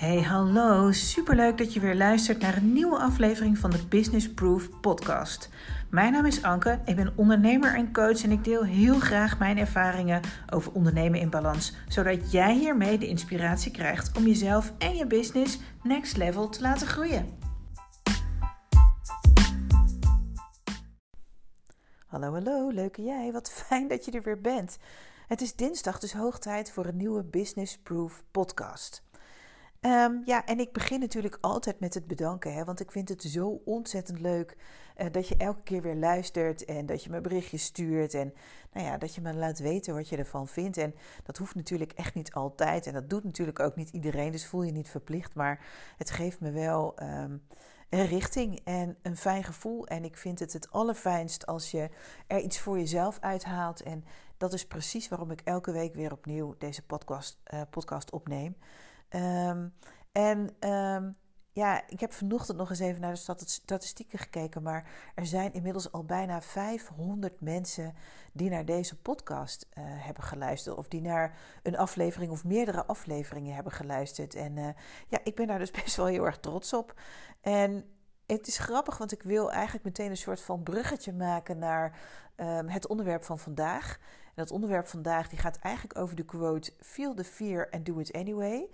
Hey, hallo. Superleuk dat je weer luistert naar een nieuwe aflevering van de Business Proof podcast. Mijn naam is Anke, ik ben ondernemer en coach en ik deel heel graag mijn ervaringen over ondernemen in balans, zodat jij hiermee de inspiratie krijgt om jezelf en je business next level te laten groeien. Hallo, hallo, leuke jij. Wat fijn dat je er weer bent. Het is dinsdag, dus hoog tijd voor een nieuwe Business Proof podcast. Ehm, ja, en ik begin natuurlijk altijd met het bedanken, hè, want ik vind het zo ontzettend leuk uh, dat je elke keer weer luistert en dat je me berichtjes stuurt en nou ja, dat je me laat weten wat je ervan vindt. En dat hoeft natuurlijk echt niet altijd en dat doet natuurlijk ook niet iedereen, dus voel je niet verplicht, maar het geeft me wel um, een richting en een fijn gevoel. En ik vind het het allerfijnst als je er iets voor jezelf uithaalt en dat is precies waarom ik elke week weer opnieuw deze podcast, uh, podcast opneem. Um, en um, ja, ik heb vanochtend nog eens even naar de statistieken gekeken, maar er zijn inmiddels al bijna 500 mensen die naar deze podcast uh, hebben geluisterd. Of die naar een aflevering of meerdere afleveringen hebben geluisterd. En uh, ja, ik ben daar dus best wel heel erg trots op. En het is grappig, want ik wil eigenlijk meteen een soort van bruggetje maken naar um, het onderwerp van vandaag. En dat onderwerp vandaag die gaat eigenlijk over de quote: Feel the fear and do it anyway.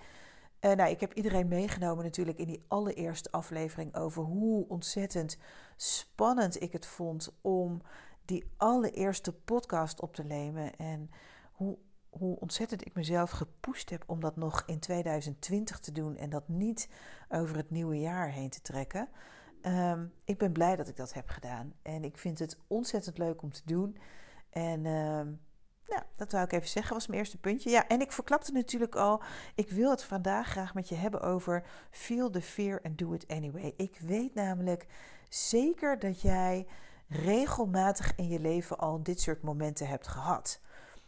Uh, nou, ik heb iedereen meegenomen natuurlijk in die allereerste aflevering over hoe ontzettend spannend ik het vond om die allereerste podcast op te nemen. En hoe, hoe ontzettend ik mezelf gepusht heb om dat nog in 2020 te doen en dat niet over het nieuwe jaar heen te trekken. Um, ik ben blij dat ik dat heb gedaan. En ik vind het ontzettend leuk om te doen. En um, nou, dat wou ik even zeggen, was mijn eerste puntje. Ja, en ik verklapte natuurlijk al, ik wil het vandaag graag met je hebben over feel the fear and do it anyway. Ik weet namelijk zeker dat jij regelmatig in je leven al dit soort momenten hebt gehad.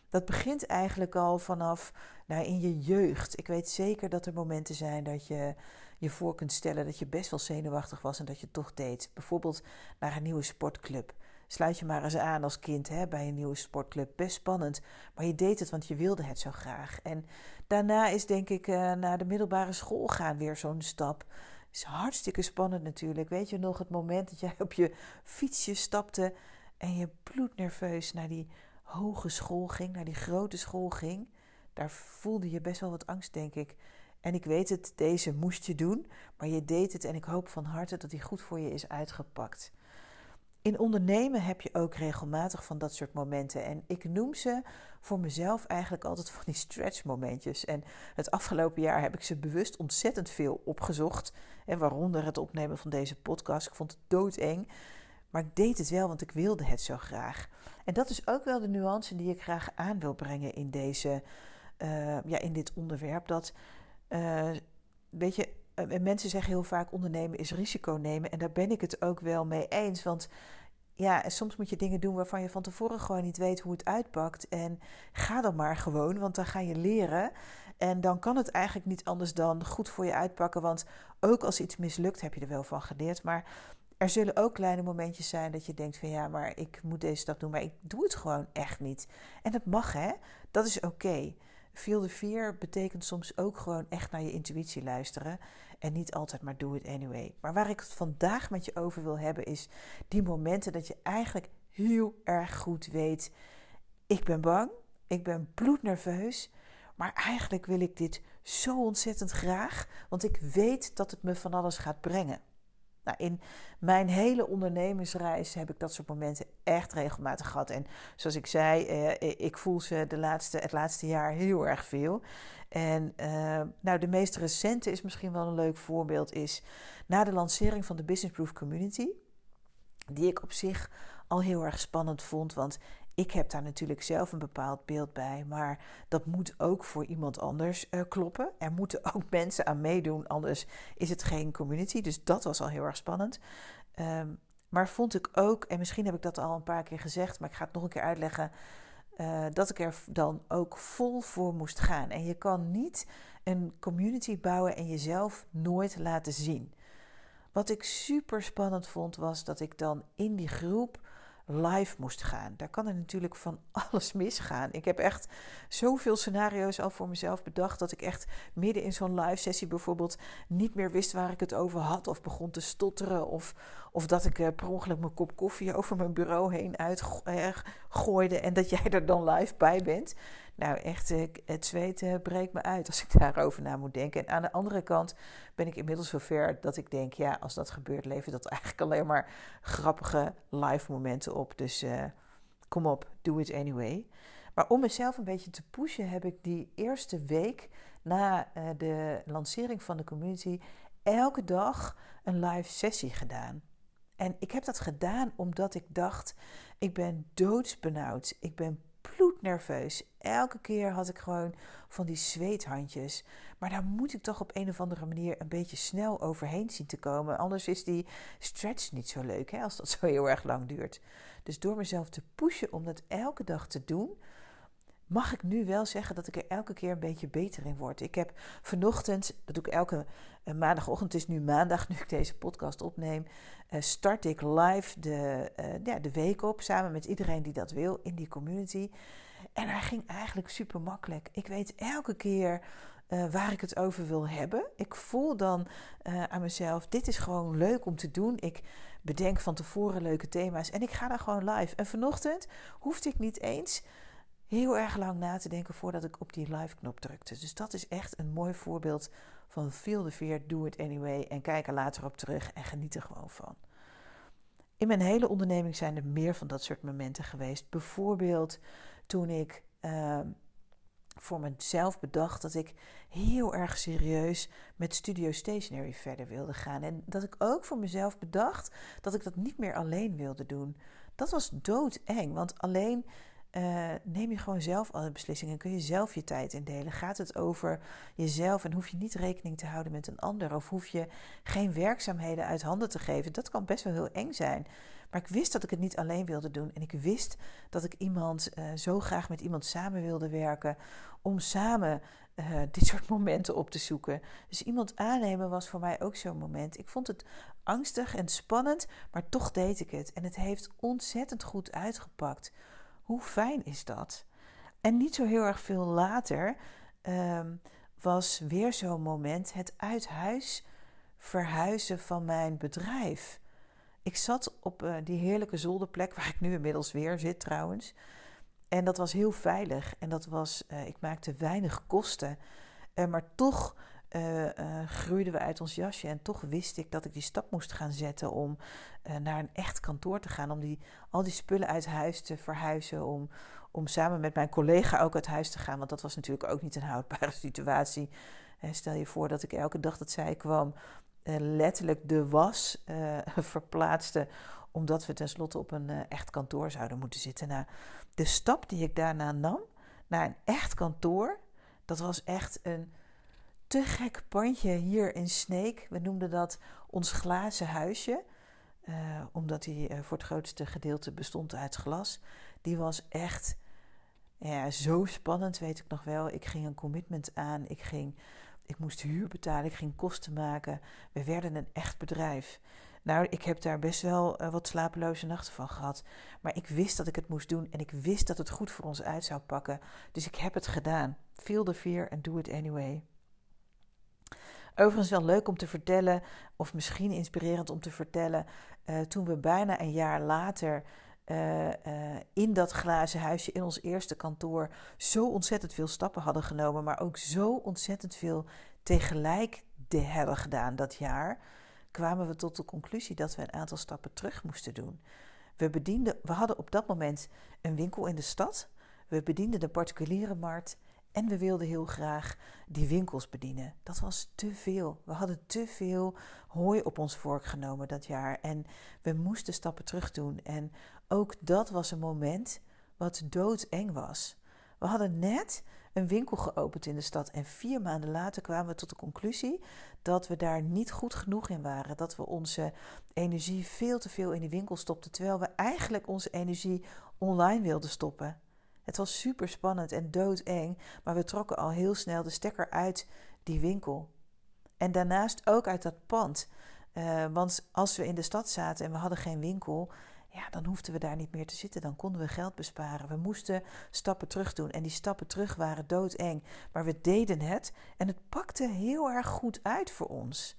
Dat begint eigenlijk al vanaf nou, in je jeugd. Ik weet zeker dat er momenten zijn dat je je voor kunt stellen dat je best wel zenuwachtig was en dat je toch deed. Bijvoorbeeld naar een nieuwe sportclub. Sluit je maar eens aan als kind hè, bij een nieuwe sportclub. Best spannend, maar je deed het want je wilde het zo graag. En daarna is denk ik uh, naar de middelbare school gaan weer zo'n stap. Is hartstikke spannend natuurlijk. Weet je nog het moment dat jij op je fietsje stapte en je bloednerveus naar die hoge school ging, naar die grote school ging? Daar voelde je best wel wat angst, denk ik. En ik weet het, deze moest je doen, maar je deed het en ik hoop van harte dat die goed voor je is uitgepakt. In ondernemen heb je ook regelmatig van dat soort momenten. En ik noem ze voor mezelf eigenlijk altijd van die stretch momentjes. En het afgelopen jaar heb ik ze bewust ontzettend veel opgezocht. En waaronder het opnemen van deze podcast. Ik vond het doodeng. Maar ik deed het wel, want ik wilde het zo graag. En dat is ook wel de nuance die ik graag aan wil brengen in, deze, uh, ja, in dit onderwerp. Dat, uh, weet je, uh, mensen zeggen heel vaak ondernemen is risico nemen. En daar ben ik het ook wel mee eens. Want ja, soms moet je dingen doen waarvan je van tevoren gewoon niet weet hoe het uitpakt. En ga dan maar gewoon, want dan ga je leren. En dan kan het eigenlijk niet anders dan goed voor je uitpakken. Want ook als iets mislukt, heb je er wel van geleerd. Maar er zullen ook kleine momentjes zijn dat je denkt van ja, maar ik moet deze stap doen, maar ik doe het gewoon echt niet. En dat mag hè, dat is oké. Okay. Feel fear betekent soms ook gewoon echt naar je intuïtie luisteren. En niet altijd maar do it anyway. Maar waar ik het vandaag met je over wil hebben is die momenten dat je eigenlijk heel erg goed weet. Ik ben bang, ik ben bloednerveus. Maar eigenlijk wil ik dit zo ontzettend graag, want ik weet dat het me van alles gaat brengen. Nou, in mijn hele ondernemingsreis heb ik dat soort momenten echt regelmatig gehad. En zoals ik zei, eh, ik voel ze de laatste, het laatste jaar heel erg veel. En uh, nou, de meest recente is misschien wel een leuk voorbeeld, is na de lancering van de Business Proof Community. Die ik op zich al heel erg spannend vond, want ik heb daar natuurlijk zelf een bepaald beeld bij, maar dat moet ook voor iemand anders uh, kloppen. Er moeten ook mensen aan meedoen, anders is het geen community. Dus dat was al heel erg spannend. Um, maar vond ik ook, en misschien heb ik dat al een paar keer gezegd, maar ik ga het nog een keer uitleggen, uh, dat ik er dan ook vol voor moest gaan. En je kan niet een community bouwen en jezelf nooit laten zien. Wat ik super spannend vond, was dat ik dan in die groep live moest gaan. Daar kan er natuurlijk van alles misgaan. Ik heb echt zoveel scenario's al voor mezelf bedacht dat ik echt midden in zo'n live sessie bijvoorbeeld niet meer wist waar ik het over had of begon te stotteren of, of dat ik uh, per ongeluk mijn kop koffie over mijn bureau heen uitgooide en dat jij er dan live bij bent. Nou, echt, het zweet breekt me uit als ik daarover na moet denken. En aan de andere kant ben ik inmiddels zover dat ik denk, ja, als dat gebeurt, levert dat eigenlijk alleen maar grappige live momenten op. Dus kom op, do it anyway. Maar om mezelf een beetje te pushen, heb ik die eerste week na de lancering van de community elke dag een live sessie gedaan. En ik heb dat gedaan omdat ik dacht: ik ben doodsbenauwd. Ik ben bloednerveus. Elke keer had ik gewoon van die zweethandjes. Maar daar moet ik toch op een of andere manier een beetje snel overheen zien te komen. Anders is die stretch niet zo leuk hè, als dat zo heel erg lang duurt. Dus door mezelf te pushen om dat elke dag te doen, mag ik nu wel zeggen dat ik er elke keer een beetje beter in word. Ik heb vanochtend, dat doe ik elke uh, maandagochtend, het is nu maandag nu ik deze podcast opneem, uh, start ik live de, uh, ja, de week op samen met iedereen die dat wil in die community. En hij ging eigenlijk super makkelijk. Ik weet elke keer waar ik het over wil hebben. Ik voel dan aan mezelf: dit is gewoon leuk om te doen. Ik bedenk van tevoren leuke thema's en ik ga daar gewoon live. En vanochtend hoefde ik niet eens heel erg lang na te denken voordat ik op die live-knop drukte. Dus dat is echt een mooi voorbeeld van feel the fear, do it anyway en kijk er later op terug en geniet er gewoon van. In mijn hele onderneming zijn er meer van dat soort momenten geweest. Bijvoorbeeld toen ik uh, voor mezelf bedacht dat ik heel erg serieus met Studio Stationery verder wilde gaan. En dat ik ook voor mezelf bedacht dat ik dat niet meer alleen wilde doen. Dat was doodeng, want alleen uh, neem je gewoon zelf alle beslissingen. Kun je zelf je tijd indelen. Gaat het over jezelf en hoef je niet rekening te houden met een ander. Of hoef je geen werkzaamheden uit handen te geven. Dat kan best wel heel eng zijn. Maar ik wist dat ik het niet alleen wilde doen. En ik wist dat ik iemand uh, zo graag met iemand samen wilde werken. Om samen uh, dit soort momenten op te zoeken. Dus iemand aannemen was voor mij ook zo'n moment. Ik vond het angstig en spannend, maar toch deed ik het. En het heeft ontzettend goed uitgepakt. Hoe fijn is dat? En niet zo heel erg veel later um, was weer zo'n moment het uit huis verhuizen van mijn bedrijf. Ik zat op uh, die heerlijke zolderplek waar ik nu inmiddels weer zit trouwens. En dat was heel veilig en dat was, uh, ik maakte weinig kosten. Uh, maar toch uh, groeiden we uit ons jasje. En toch wist ik dat ik die stap moest gaan zetten om uh, naar een echt kantoor te gaan. Om die, al die spullen uit huis te verhuizen. Om, om samen met mijn collega ook uit huis te gaan. Want dat was natuurlijk ook niet een houdbare situatie. stel je voor dat ik elke dag dat zij kwam letterlijk de was verplaatste. Omdat we tenslotte op een echt kantoor zouden moeten zitten. Nou, de stap die ik daarna nam naar een echt kantoor. Dat was echt een te gek pandje hier in Sneek. We noemden dat ons glazen huisje. Uh, omdat die uh, voor het grootste gedeelte bestond uit glas. Die was echt ja, zo spannend, weet ik nog wel. Ik ging een commitment aan. Ik, ging, ik moest huur betalen. Ik ging kosten maken. We werden een echt bedrijf. Nou, ik heb daar best wel uh, wat slapeloze nachten van gehad. Maar ik wist dat ik het moest doen. En ik wist dat het goed voor ons uit zou pakken. Dus ik heb het gedaan. Feel the fear and do it anyway. Overigens wel leuk om te vertellen, of misschien inspirerend om te vertellen, uh, toen we bijna een jaar later uh, uh, in dat glazen huisje, in ons eerste kantoor, zo ontzettend veel stappen hadden genomen, maar ook zo ontzettend veel tegelijk de hebben gedaan dat jaar, kwamen we tot de conclusie dat we een aantal stappen terug moesten doen. We, bedienden, we hadden op dat moment een winkel in de stad, we bedienden de particuliere markt en we wilden heel graag die winkels bedienen. Dat was te veel. We hadden te veel hooi op ons vork genomen dat jaar. En we moesten stappen terug doen. En ook dat was een moment wat doodeng was. We hadden net een winkel geopend in de stad. En vier maanden later kwamen we tot de conclusie dat we daar niet goed genoeg in waren. Dat we onze energie veel te veel in die winkel stopten. Terwijl we eigenlijk onze energie online wilden stoppen. Het was super spannend en doodeng, maar we trokken al heel snel de stekker uit die winkel. En daarnaast ook uit dat pand. Uh, want als we in de stad zaten en we hadden geen winkel, ja, dan hoefden we daar niet meer te zitten. Dan konden we geld besparen. We moesten stappen terug doen. En die stappen terug waren doodeng. Maar we deden het en het pakte heel erg goed uit voor ons.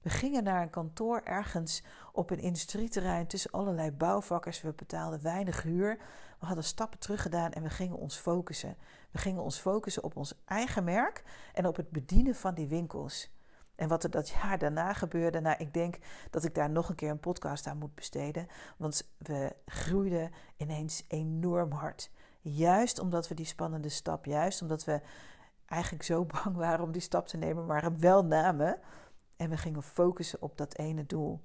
We gingen naar een kantoor ergens op een industrieterrein tussen allerlei bouwvakkers. We betaalden weinig huur. We hadden stappen terug gedaan en we gingen ons focussen. We gingen ons focussen op ons eigen merk en op het bedienen van die winkels. En wat er dat jaar daarna gebeurde, nou, ik denk dat ik daar nog een keer een podcast aan moet besteden. Want we groeiden ineens enorm hard. Juist omdat we die spannende stap, juist omdat we eigenlijk zo bang waren om die stap te nemen, maar hem wel namen. En we gingen focussen op dat ene doel.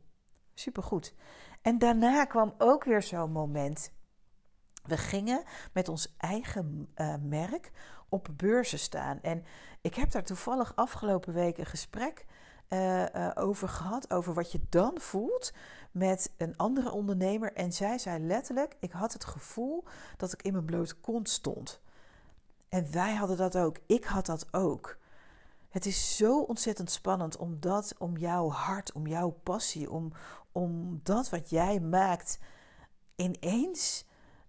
Supergoed. En daarna kwam ook weer zo'n moment. We gingen met ons eigen uh, merk op beurzen staan. En ik heb daar toevallig afgelopen week een gesprek uh, uh, over gehad. Over wat je dan voelt met een andere ondernemer. En zij zei letterlijk: Ik had het gevoel dat ik in mijn blote kont stond. En wij hadden dat ook. Ik had dat ook. Het is zo ontzettend spannend om dat, om jouw hart, om jouw passie, om, om dat wat jij maakt ineens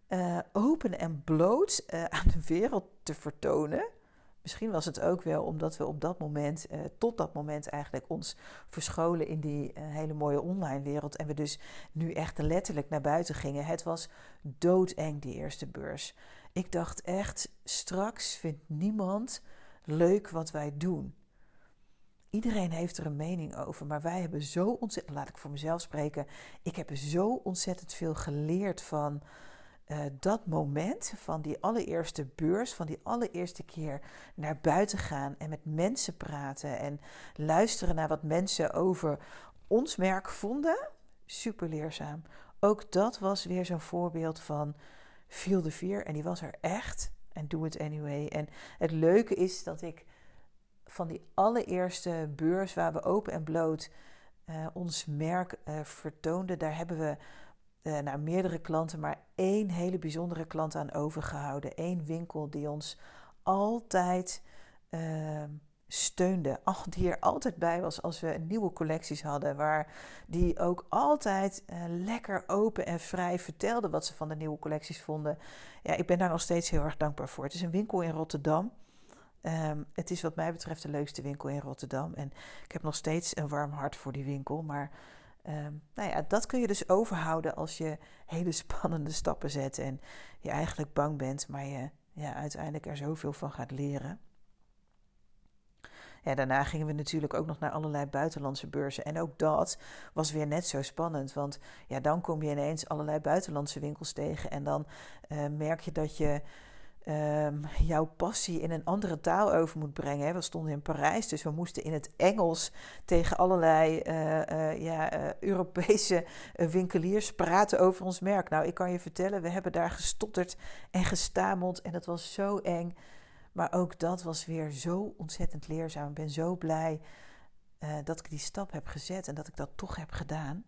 uh, open en bloot uh, aan de wereld te vertonen. Misschien was het ook wel omdat we op dat moment, uh, tot dat moment eigenlijk, ons verscholen in die hele mooie online wereld. En we dus nu echt letterlijk naar buiten gingen. Het was doodeng, die eerste beurs. Ik dacht echt, straks vindt niemand leuk wat wij doen. Iedereen heeft er een mening over, maar wij hebben zo ontzettend, laat ik voor mezelf spreken, ik heb zo ontzettend veel geleerd van uh, dat moment, van die allereerste beurs, van die allereerste keer naar buiten gaan en met mensen praten en luisteren naar wat mensen over ons merk vonden. Super leerzaam. Ook dat was weer zo'n voorbeeld van feel the fear en die was er echt en do it anyway. En het leuke is dat ik van die allereerste beurs waar we open en bloot uh, ons merk uh, vertoonden, daar hebben we uh, nou, meerdere klanten, maar één hele bijzondere klant aan overgehouden. Eén winkel die ons altijd ehm, steunde. Die er altijd bij was als we nieuwe collecties hadden. Waar die ook altijd lekker open en vrij vertelde wat ze van de nieuwe collecties vonden. Ja, ik ben daar nog steeds heel erg dankbaar voor. Het is een winkel in Rotterdam. Um, het is wat mij betreft de leukste winkel in Rotterdam. En ik heb nog steeds een warm hart voor die winkel. Maar um, nou ja, dat kun je dus overhouden als je hele spannende stappen zet. En je eigenlijk bang bent, maar je ja, uiteindelijk er zoveel van gaat leren. Ja, daarna gingen we natuurlijk ook nog naar allerlei buitenlandse beurzen. En ook dat was weer net zo spannend. Want ja, dan kom je ineens allerlei buitenlandse winkels tegen. En dan uh, merk je dat je um, jouw passie in een andere taal over moet brengen. We stonden in Parijs, dus we moesten in het Engels tegen allerlei uh, uh, ja, uh, Europese winkeliers praten over ons merk. Nou, ik kan je vertellen, we hebben daar gestotterd en gestameld en dat was zo eng. Maar ook dat was weer zo ontzettend leerzaam. Ik ben zo blij dat ik die stap heb gezet en dat ik dat toch heb gedaan.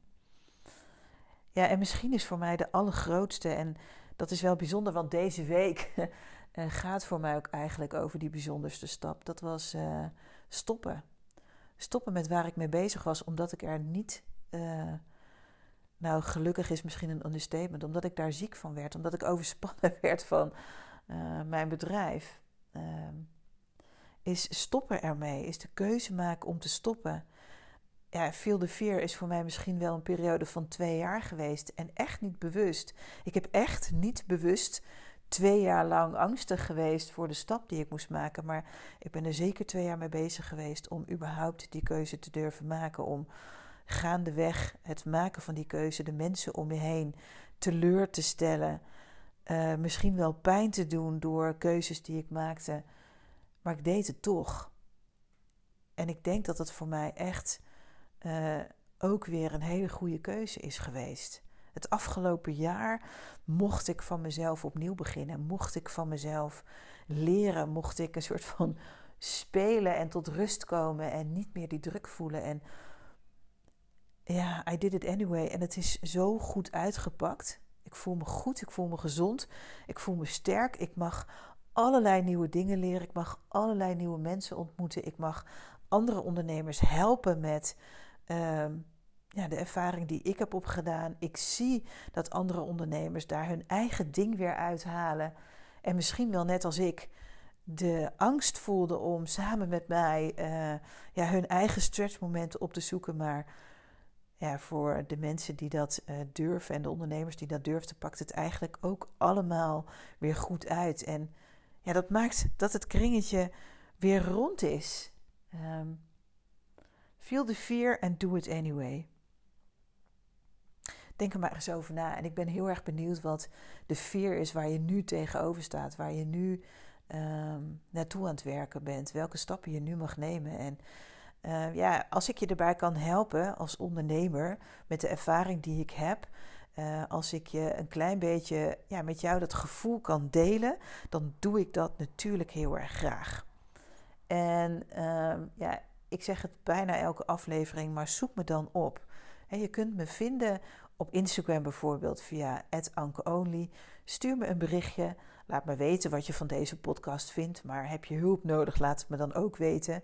Ja, en misschien is voor mij de allergrootste en dat is wel bijzonder, want deze week uh, gaat voor mij ook eigenlijk over die bijzonderste stap. Dat was uh, stoppen. Stoppen met waar ik mee bezig was, omdat ik er niet. Uh, nou, gelukkig is misschien een understatement, omdat ik daar ziek van werd, omdat ik overspannen werd van mijn bedrijf. Ehm, is stoppen ermee, is de keuze maken om te stoppen ja, Feel the Fear is voor mij misschien wel een periode van twee jaar geweest. En echt niet bewust. Ik heb echt niet bewust twee jaar lang angstig geweest voor de stap die ik moest maken. Maar ik ben er zeker twee jaar mee bezig geweest om überhaupt die keuze te durven maken. Om gaandeweg het maken van die keuze de mensen om je heen teleur te stellen. Uh, misschien wel pijn te doen door keuzes die ik maakte. Maar ik deed het toch. En ik denk dat het voor mij echt uh, ook weer een hele goede keuze is geweest. Het afgelopen jaar mocht ik van mezelf opnieuw beginnen. Mocht ik van mezelf leren. Mocht ik een soort van spelen en tot rust komen en niet meer die druk voelen. En ja, I did it anyway. En het is zo goed uitgepakt. Ik voel me goed, ik voel me gezond, ik voel me sterk. Ik mag allerlei nieuwe dingen leren. Ik mag allerlei nieuwe mensen ontmoeten. Ik mag andere ondernemers helpen met ja, de ervaring die ik heb opgedaan. Ik zie dat andere ondernemers daar hun eigen ding weer uithalen. En misschien wel net als ik de angst voelden om samen met mij uh, ja, hun eigen stretchmomenten op te zoeken. Maar ja, voor de mensen die dat uh, durven en de ondernemers die dat durven, pakt het eigenlijk ook allemaal weer goed uit. En ja, dat maakt dat het kringetje weer rond is. Um, feel the fear and do it anyway. Denk er maar eens over na. En ik ben heel erg benieuwd wat de fear is waar je nu tegenover staat. Waar je nu um, naartoe aan het werken bent. Welke stappen je nu mag nemen. En uh, ja, als ik je erbij kan helpen als ondernemer met de ervaring die ik heb. Uh, als ik je een klein beetje ja, met jou dat gevoel kan delen, dan doe ik dat natuurlijk heel erg graag. En uh, ja, ik zeg het bijna elke aflevering, maar zoek me dan op. Je kunt me vinden op Instagram bijvoorbeeld via @ankeonly. Stuur me een berichtje. Laat me weten wat je van deze podcast vindt. Maar heb je hulp nodig, laat het me dan ook weten.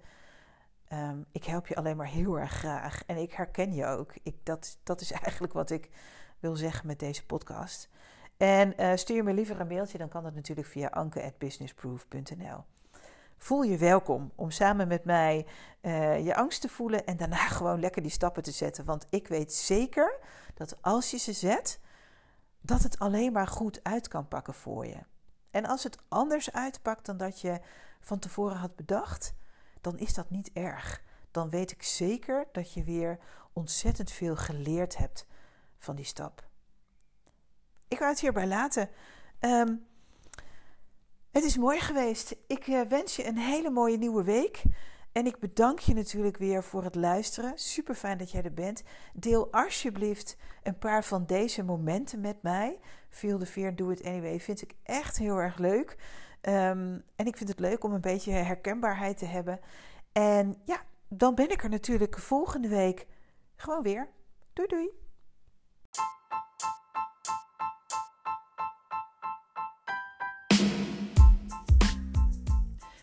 Um, ik help je alleen maar heel erg graag. En ik herken je ook. Ik, dat, dat is eigenlijk wat ik wil zeggen met deze podcast. En uh, stuur me liever een mailtje, dan kan dat natuurlijk via anke.businessproof.nl. Voel je welkom om samen met mij uh, je angst te voelen en daarna gewoon lekker die stappen te zetten. Want ik weet zeker dat als je ze zet, dat het alleen maar goed uit kan pakken voor je. En als het anders uitpakt dan dat je van tevoren had bedacht, dan is dat niet erg. Dan weet ik zeker dat je weer ontzettend veel geleerd hebt van die stap. Ik ga het hierbij laten. Um, het is mooi geweest. Ik uh, wens je een hele mooie nieuwe week. En ik bedank je natuurlijk weer voor het luisteren. Super fijn dat jij er bent. Deel alsjeblieft een paar van deze momenten met mij. Feel the fear, do it anyway. Vind ik echt heel erg leuk. Um, en ik vind het leuk om een beetje herkenbaarheid te hebben. En ja, dan ben ik er natuurlijk volgende week gewoon weer. Doei doei.